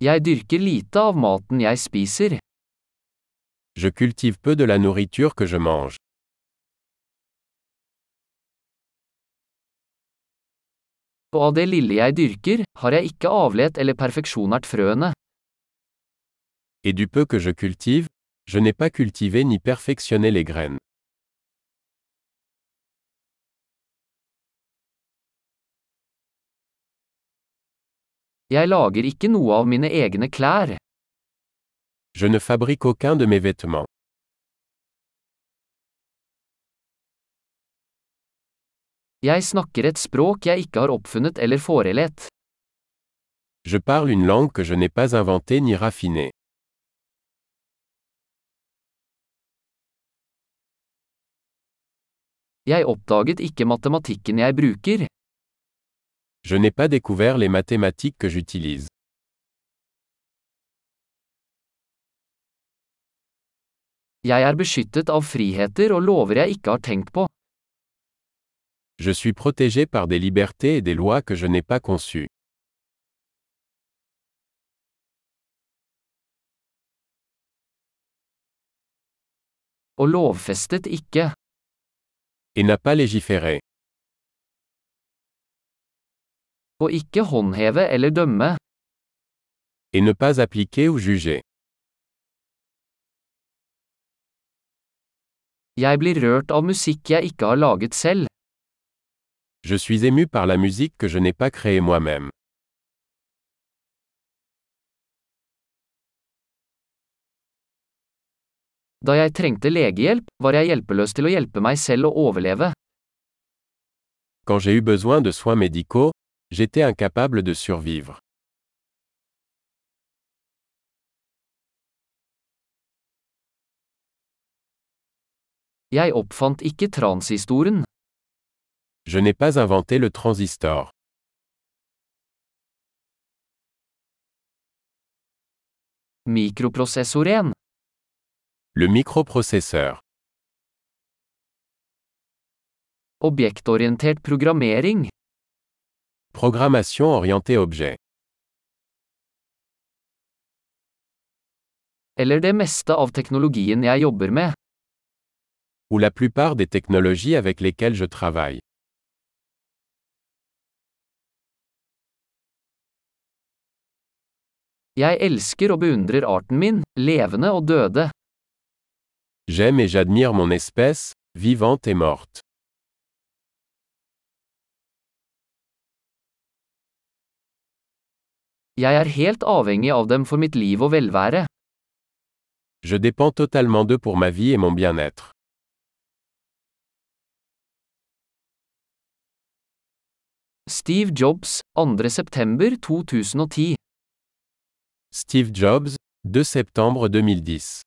Jeg dyrker lite av maten jeg spiser. Je cultive peu de la nourriture que je mange. Og av det lille jeg dyrker, har jeg ikke avlet eller perfeksjonert frøene. Et du peu que je cultive, je n'ai pas cultivé ni perfectionné les graines. Jeg lager ikke noe av mine egne klær. Je ne fabrique aucun de mes vêtements. Jeg snakker et språk jeg ikke har oppfunnet eller forelett. Je parle une langue que je n'ai pas inventée ni raffinée. Jeg oppdaget ikke matematikken jeg bruker. Je n'ai pas découvert les mathématiques que j'utilise. Jeg er beskyttet av friheter og lover jeg ikke har tenkt på. Je suis protégé par des libertés et des lois que je n'ai pas conçues. Og lovfestet ikke. Et n'a pas légiféré. Og ikke håndheve eller dømme. Et ne pas appliquer ou juger. Jeg blir rørt av musikk jeg ikke har laget selv. Je suis ému par la musique que je n'ai pas créée moi-même. Da jeg trengte legehjelp, var jeg hjelpeløs til å hjelpe meg selv å overleve. Quand j'ai eu besoin de soins médicaux, j'étais incapable de survivre. Jeg oppfant ikke transistoren. Je n'ai pas inventé le transistor. Mikroprosessoren. Le microprocesseur. Objektorientert programmering. Programmation orientée objet. Eller det meste av teknologien jeg jobber med. Ou la plupart des technologies avec lesquelles je travaille. Jeg elsker og beundrer arten min, levende og døde. J'aime et j'admire mon espèce, vivante et morte. Jeg er helt avhengig av dem for mitt liv og velvære. Je dépends totalement d'eux pour ma vie et mon bien-être. Steve Jobs, 2. september 2010. Steve Jobs, 2 septembre 2010.